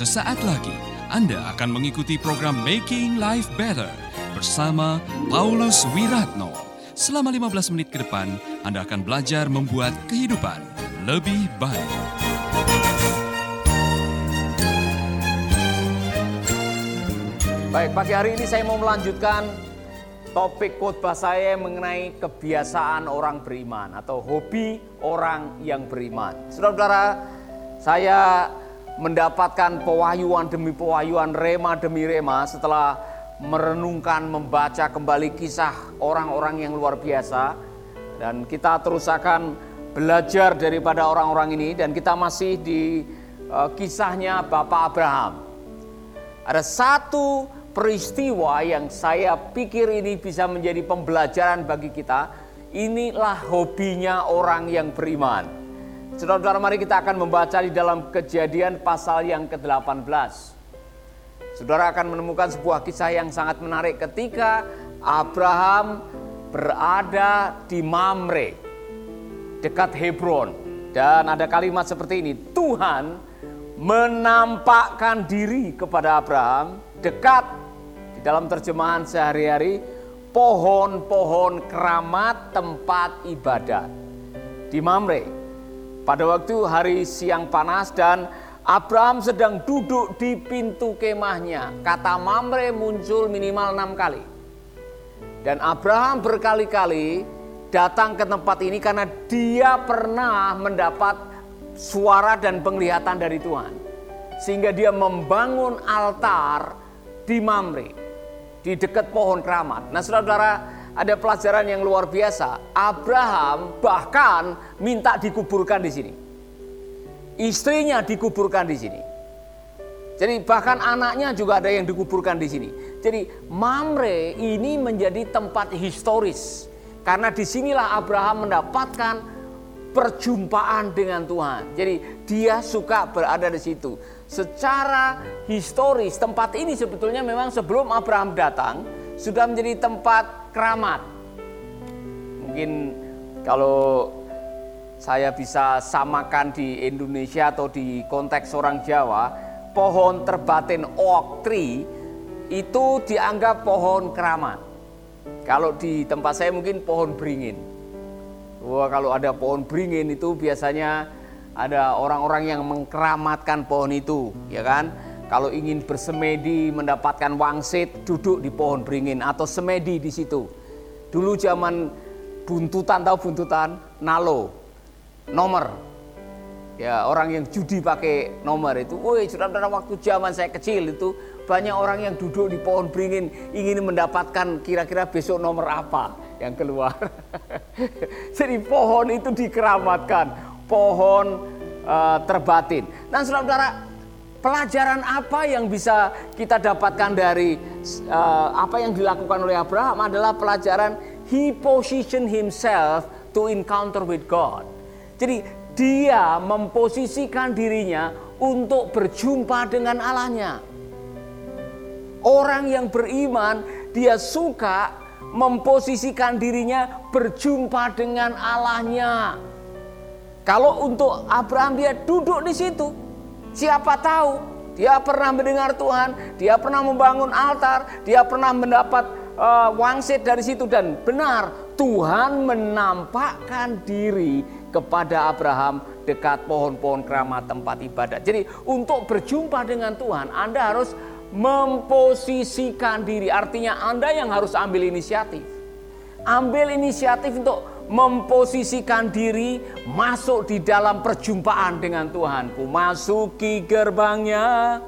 Sesaat lagi Anda akan mengikuti program Making Life Better bersama Paulus Wiratno. Selama 15 menit ke depan, Anda akan belajar membuat kehidupan lebih baik. Baik, pagi hari ini saya mau melanjutkan topik khotbah saya mengenai kebiasaan orang beriman atau hobi orang yang beriman. Saudara-saudara, saya mendapatkan pewahyuan demi pewahyuan, rema demi rema setelah merenungkan, membaca kembali kisah orang-orang yang luar biasa. Dan kita terus akan belajar daripada orang-orang ini dan kita masih di uh, kisahnya Bapak Abraham. Ada satu peristiwa yang saya pikir ini bisa menjadi pembelajaran bagi kita. Inilah hobinya orang yang beriman. Saudara-saudara, mari kita akan membaca di dalam kejadian pasal yang ke-18. Saudara akan menemukan sebuah kisah yang sangat menarik ketika Abraham berada di Mamre, dekat Hebron. Dan ada kalimat seperti ini, Tuhan menampakkan diri kepada Abraham dekat di dalam terjemahan sehari-hari pohon-pohon keramat tempat ibadat di Mamre. Pada waktu hari siang panas dan Abraham sedang duduk di pintu kemahnya. Kata Mamre muncul minimal enam kali. Dan Abraham berkali-kali datang ke tempat ini karena dia pernah mendapat suara dan penglihatan dari Tuhan. Sehingga dia membangun altar di Mamre. Di dekat pohon keramat. Nah saudara-saudara ada pelajaran yang luar biasa. Abraham bahkan minta dikuburkan di sini. Istrinya dikuburkan di sini. Jadi bahkan anaknya juga ada yang dikuburkan di sini. Jadi Mamre ini menjadi tempat historis. Karena di sinilah Abraham mendapatkan perjumpaan dengan Tuhan. Jadi dia suka berada di situ. Secara historis tempat ini sebetulnya memang sebelum Abraham datang sudah menjadi tempat keramat. Mungkin kalau saya bisa samakan di Indonesia atau di konteks orang Jawa, pohon terbatin oak tree itu dianggap pohon keramat. Kalau di tempat saya mungkin pohon beringin. Wah, kalau ada pohon beringin itu biasanya ada orang-orang yang mengkeramatkan pohon itu, ya kan? Kalau ingin bersemedi mendapatkan wangsit, duduk di pohon beringin atau semedi di situ. Dulu zaman buntutan tahu buntutan, nalo, nomor. Ya orang yang judi pakai nomor itu. Woi, saudara waktu zaman saya kecil itu banyak orang yang duduk di pohon beringin ingin mendapatkan kira-kira besok nomor apa yang keluar. Jadi pohon itu dikeramatkan, pohon uh, terbatin. Dan saudara-saudara Pelajaran apa yang bisa kita dapatkan dari uh, apa yang dilakukan oleh Abraham adalah pelajaran he position himself to encounter with God. Jadi dia memposisikan dirinya untuk berjumpa dengan Allahnya. Orang yang beriman dia suka memposisikan dirinya berjumpa dengan Allahnya. Kalau untuk Abraham dia duduk di situ, Siapa tahu dia pernah mendengar Tuhan, dia pernah membangun altar, dia pernah mendapat uh, wangsit dari situ dan benar Tuhan menampakkan diri kepada Abraham dekat pohon-pohon keramat tempat ibadat. Jadi untuk berjumpa dengan Tuhan Anda harus memposisikan diri. Artinya Anda yang harus ambil inisiatif. Ambil inisiatif untuk memposisikan diri masuk di dalam perjumpaan dengan Tuhan. Ku masuki gerbangnya,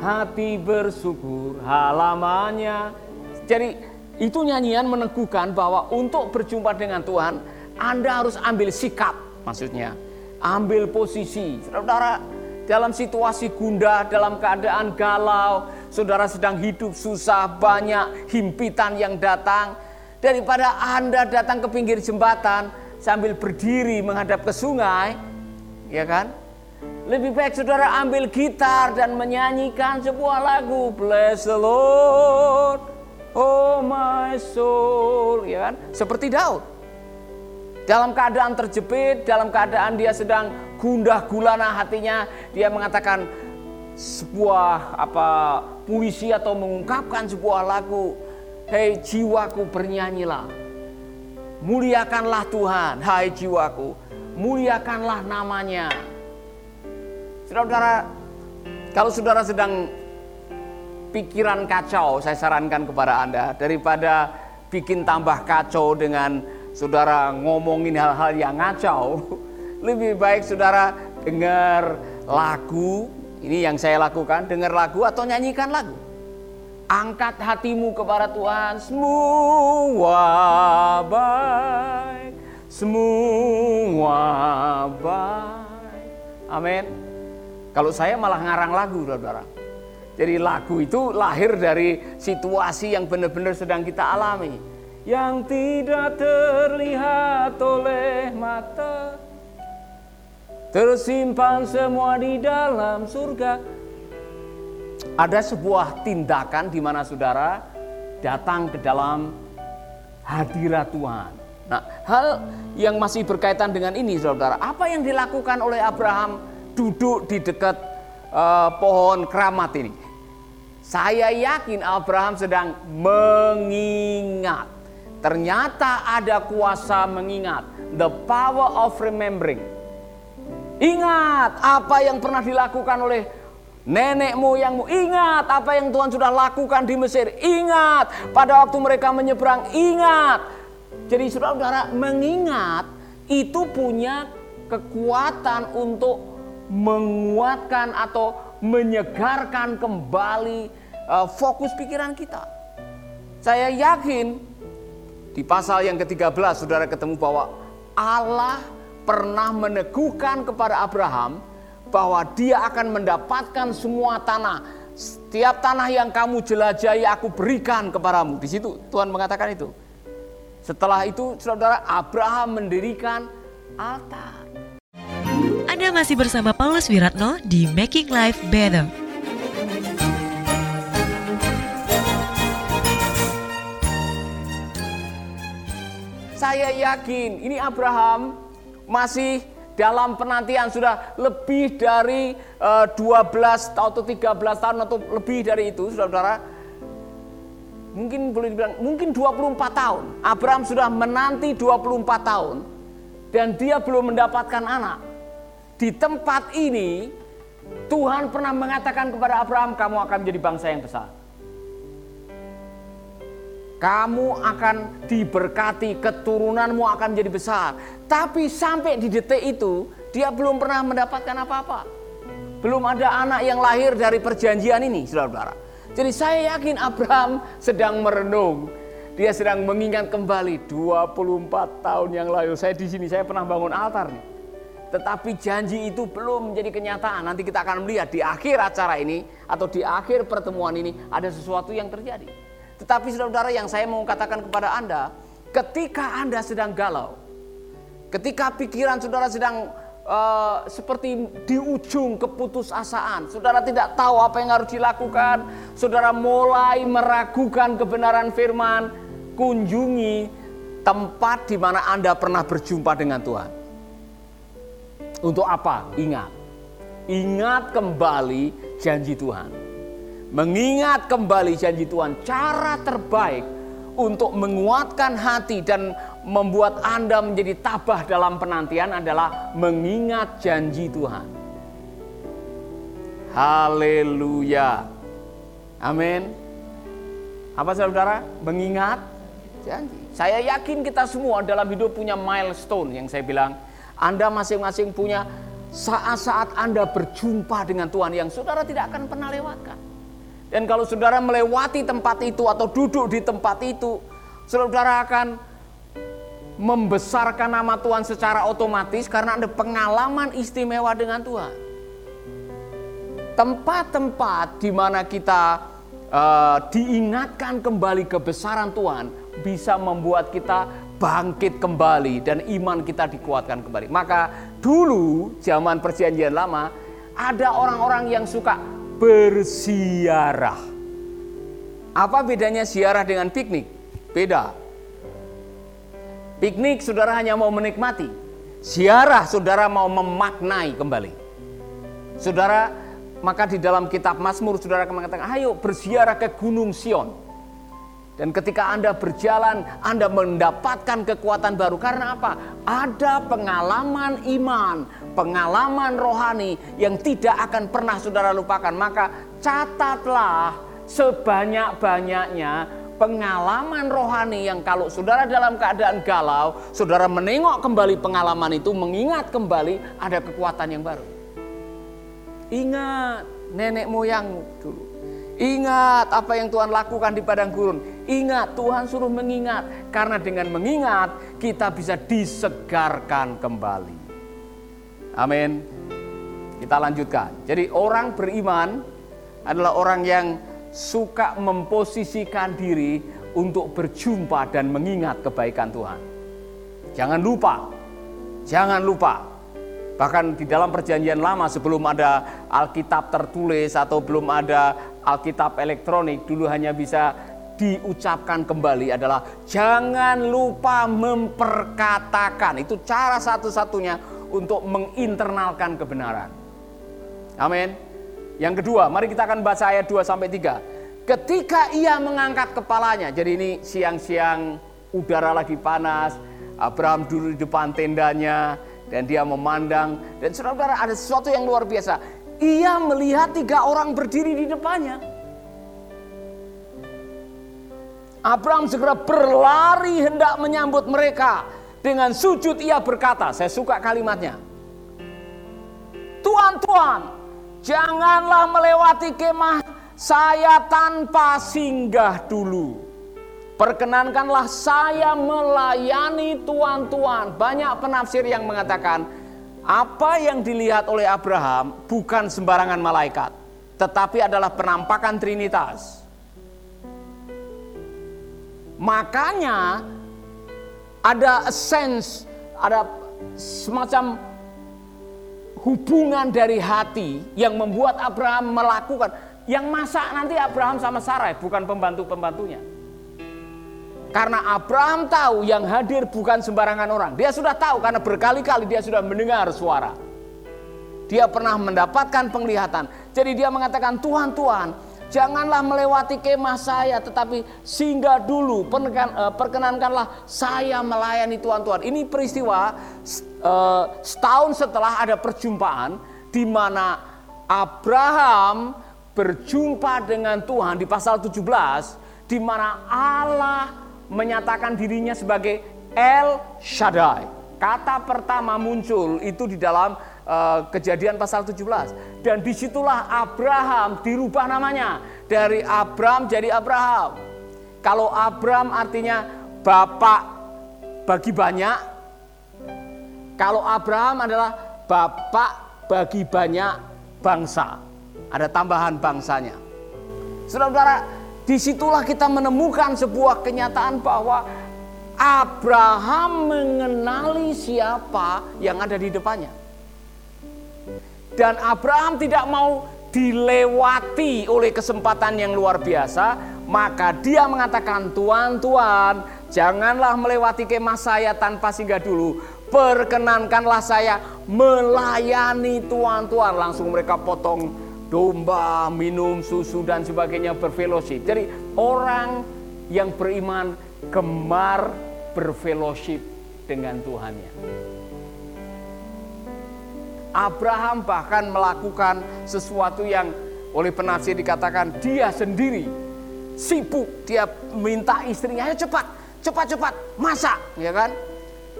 hati bersyukur halamannya. Jadi itu nyanyian meneguhkan bahwa untuk berjumpa dengan Tuhan, Anda harus ambil sikap maksudnya. Ambil posisi. Saudara, dalam situasi gundah, dalam keadaan galau, saudara sedang hidup susah, banyak himpitan yang datang, Daripada Anda datang ke pinggir jembatan sambil berdiri menghadap ke sungai, ya kan? Lebih baik saudara ambil gitar dan menyanyikan sebuah lagu Bless the Lord, oh my soul, ya kan? Seperti Daud. Dalam keadaan terjepit, dalam keadaan dia sedang gundah gulana hatinya, dia mengatakan, sebuah apa puisi atau mengungkapkan sebuah lagu, "Hei jiwaku bernyanyilah. Muliakanlah Tuhan, hai jiwaku. Muliakanlah namanya." Saudara-saudara, kalau saudara sedang pikiran kacau, saya sarankan kepada Anda daripada bikin tambah kacau dengan saudara ngomongin hal-hal yang ngacau, lebih baik saudara dengar lagu, ini yang saya lakukan, dengar lagu atau nyanyikan lagu. Angkat hatimu kepada Tuhan, semua baik, semua baik. Amin. Kalau saya malah ngarang lagu, saudara. Jadi lagu itu lahir dari situasi yang benar-benar sedang kita alami. Yang tidak terlihat oleh mata. Tersimpan semua di dalam surga. Ada sebuah tindakan di mana saudara datang ke dalam hadirat Tuhan. Nah, hal yang masih berkaitan dengan ini saudara, apa yang dilakukan oleh Abraham duduk di dekat uh, pohon keramat ini? Saya yakin Abraham sedang mengingat. Ternyata ada kuasa mengingat. The power of remembering. Ingat apa yang pernah dilakukan oleh nenek moyangmu. Ingat apa yang Tuhan sudah lakukan di Mesir. Ingat pada waktu mereka menyeberang. Ingat. Jadi saudara-saudara mengingat itu punya kekuatan untuk menguatkan atau menyegarkan kembali uh, fokus pikiran kita. Saya yakin di pasal yang ke-13 saudara ketemu bahwa Allah pernah meneguhkan kepada Abraham bahwa dia akan mendapatkan semua tanah. Setiap tanah yang kamu jelajahi aku berikan kepadamu. Di situ Tuhan mengatakan itu. Setelah itu saudara Abraham mendirikan altar. Anda masih bersama Paulus Wiratno di Making Life Better. Saya yakin ini Abraham masih dalam penantian sudah lebih dari uh, eh, 12 atau 13 tahun atau lebih dari itu saudara-saudara. Mungkin boleh dibilang mungkin 24 tahun. Abraham sudah menanti 24 tahun dan dia belum mendapatkan anak. Di tempat ini Tuhan pernah mengatakan kepada Abraham, kamu akan menjadi bangsa yang besar. Kamu akan diberkati, keturunanmu akan menjadi besar. Tapi sampai di detik itu, dia belum pernah mendapatkan apa-apa. Belum ada anak yang lahir dari perjanjian ini, saudara-saudara. Jadi saya yakin Abraham sedang merenung. Dia sedang mengingat kembali 24 tahun yang lalu. Saya di sini, saya pernah bangun altar nih tetapi janji itu belum menjadi kenyataan. Nanti kita akan melihat di akhir acara ini atau di akhir pertemuan ini ada sesuatu yang terjadi. Tetapi saudara-saudara yang saya mau katakan kepada Anda, ketika Anda sedang galau, ketika pikiran saudara sedang uh, seperti di ujung keputusasaan, saudara tidak tahu apa yang harus dilakukan, saudara mulai meragukan kebenaran firman, kunjungi tempat di mana Anda pernah berjumpa dengan Tuhan. Untuk apa? Ingat. Ingat kembali janji Tuhan. Mengingat kembali janji Tuhan. Cara terbaik untuk menguatkan hati dan membuat Anda menjadi tabah dalam penantian adalah mengingat janji Tuhan. Haleluya. Amin. Apa saudara? Mengingat janji. Saya yakin kita semua dalam hidup punya milestone yang saya bilang anda masing-masing punya saat-saat Anda berjumpa dengan Tuhan yang saudara tidak akan pernah lewatkan. Dan kalau saudara melewati tempat itu atau duduk di tempat itu, saudara akan membesarkan nama Tuhan secara otomatis karena ada pengalaman istimewa dengan Tuhan. Tempat-tempat di mana kita uh, diingatkan kembali kebesaran Tuhan bisa membuat kita bangkit kembali dan iman kita dikuatkan kembali. Maka dulu zaman perjanjian lama ada orang-orang yang suka bersiarah. Apa bedanya siarah dengan piknik? Beda. Piknik saudara hanya mau menikmati. Siarah saudara mau memaknai kembali. Saudara maka di dalam kitab Mazmur saudara akan mengatakan, ayo berziarah ke Gunung Sion. Dan ketika Anda berjalan, Anda mendapatkan kekuatan baru. Karena apa? Ada pengalaman iman, pengalaman rohani yang tidak akan pernah saudara lupakan. Maka catatlah sebanyak-banyaknya pengalaman rohani yang kalau saudara dalam keadaan galau, saudara menengok kembali pengalaman itu, mengingat kembali ada kekuatan yang baru. Ingat nenek moyang dulu. Ingat apa yang Tuhan lakukan di padang gurun. Ingat Tuhan suruh mengingat. Karena dengan mengingat kita bisa disegarkan kembali. Amin. Kita lanjutkan. Jadi orang beriman adalah orang yang suka memposisikan diri untuk berjumpa dan mengingat kebaikan Tuhan. Jangan lupa. Jangan lupa Bahkan di dalam perjanjian lama sebelum ada Alkitab tertulis atau belum ada Alkitab elektronik dulu hanya bisa diucapkan kembali adalah jangan lupa memperkatakan. Itu cara satu-satunya untuk menginternalkan kebenaran. Amin. Yang kedua, mari kita akan baca ayat 2 sampai 3. Ketika ia mengangkat kepalanya, jadi ini siang-siang udara lagi panas, Abraham dulu di depan tendanya, dan dia memandang dan saudara ada sesuatu yang luar biasa. Ia melihat tiga orang berdiri di depannya. Abraham segera berlari hendak menyambut mereka. Dengan sujud ia berkata, saya suka kalimatnya. Tuhan, janganlah melewati kemah saya tanpa singgah dulu. Perkenankanlah saya melayani tuan-tuan. Banyak penafsir yang mengatakan apa yang dilihat oleh Abraham bukan sembarangan malaikat, tetapi adalah penampakan Trinitas. Makanya ada sense, ada semacam hubungan dari hati yang membuat Abraham melakukan. Yang masak nanti Abraham sama Sarai, bukan pembantu-pembantunya. Karena Abraham tahu yang hadir bukan sembarangan orang. Dia sudah tahu karena berkali-kali dia sudah mendengar suara. Dia pernah mendapatkan penglihatan. Jadi dia mengatakan, Tuhan, Tuhan, janganlah melewati kemah saya, tetapi singgah dulu, eh, perkenankanlah saya melayani Tuhan, Tuhan. Ini peristiwa eh, setahun setelah ada perjumpaan di mana Abraham berjumpa dengan Tuhan di pasal 17, di mana Allah menyatakan dirinya sebagai El Shaddai. Kata pertama muncul itu di dalam kejadian pasal 17. Dan di situlah Abraham dirubah namanya. Dari Abraham jadi Abraham. Kalau Abraham artinya bapak bagi banyak. Kalau Abraham adalah bapak bagi banyak bangsa. Ada tambahan bangsanya. Saudara-saudara, Di situlah kita menemukan sebuah kenyataan bahwa Abraham mengenali siapa yang ada di depannya. Dan Abraham tidak mau dilewati oleh kesempatan yang luar biasa, maka dia mengatakan, "Tuan, Tuan, janganlah melewati kemah saya tanpa singgah dulu. Perkenankanlah saya melayani tuan-tuan." Langsung mereka potong domba, minum susu dan sebagainya berfellowship. Jadi orang yang beriman gemar berfellowship dengan Tuhannya. Abraham bahkan melakukan sesuatu yang oleh penafsir dikatakan dia sendiri sibuk dia minta istrinya ayo cepat cepat cepat masak ya kan?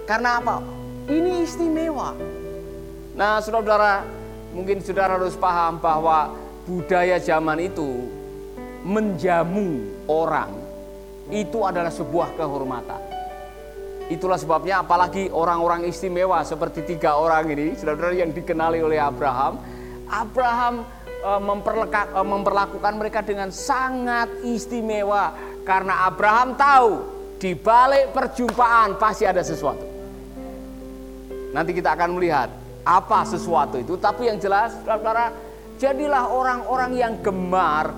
Karena apa? Ini istimewa. Nah saudara-saudara mungkin saudara harus paham bahwa budaya zaman itu menjamu orang itu adalah sebuah kehormatan. Itulah sebabnya apalagi orang-orang istimewa seperti tiga orang ini, saudara-saudara yang dikenali oleh Abraham, Abraham e, e, memperlakukan mereka dengan sangat istimewa karena Abraham tahu di balik perjumpaan pasti ada sesuatu. Nanti kita akan melihat apa sesuatu itu, tapi yang jelas saudara jadilah orang-orang yang gemar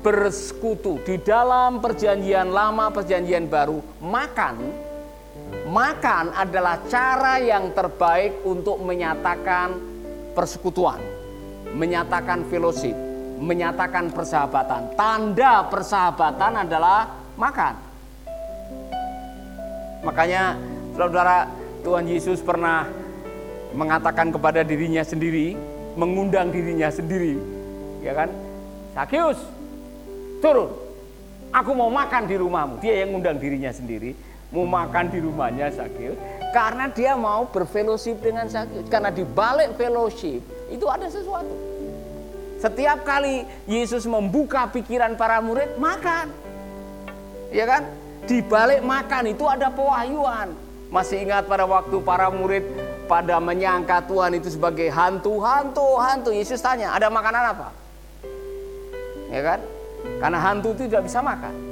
bersekutu di dalam perjanjian lama, perjanjian baru, makan makan adalah cara yang terbaik untuk menyatakan persekutuan. menyatakan fellowship, menyatakan persahabatan. Tanda persahabatan adalah makan. Makanya saudara Tuhan Yesus pernah mengatakan kepada dirinya sendiri, mengundang dirinya sendiri, ya kan? Sakius, turun. Aku mau makan di rumahmu. Dia yang ngundang dirinya sendiri, mau makan di rumahnya Sakius karena dia mau berfellowship dengan Sakius. Karena di balik fellowship itu ada sesuatu. Setiap kali Yesus membuka pikiran para murid, makan. Ya kan? Di balik makan itu ada pewahyuan. Masih ingat pada waktu para murid pada menyangka Tuhan itu sebagai hantu, hantu, hantu. Yesus tanya, ada makanan apa? Ya kan? Karena hantu itu tidak bisa makan.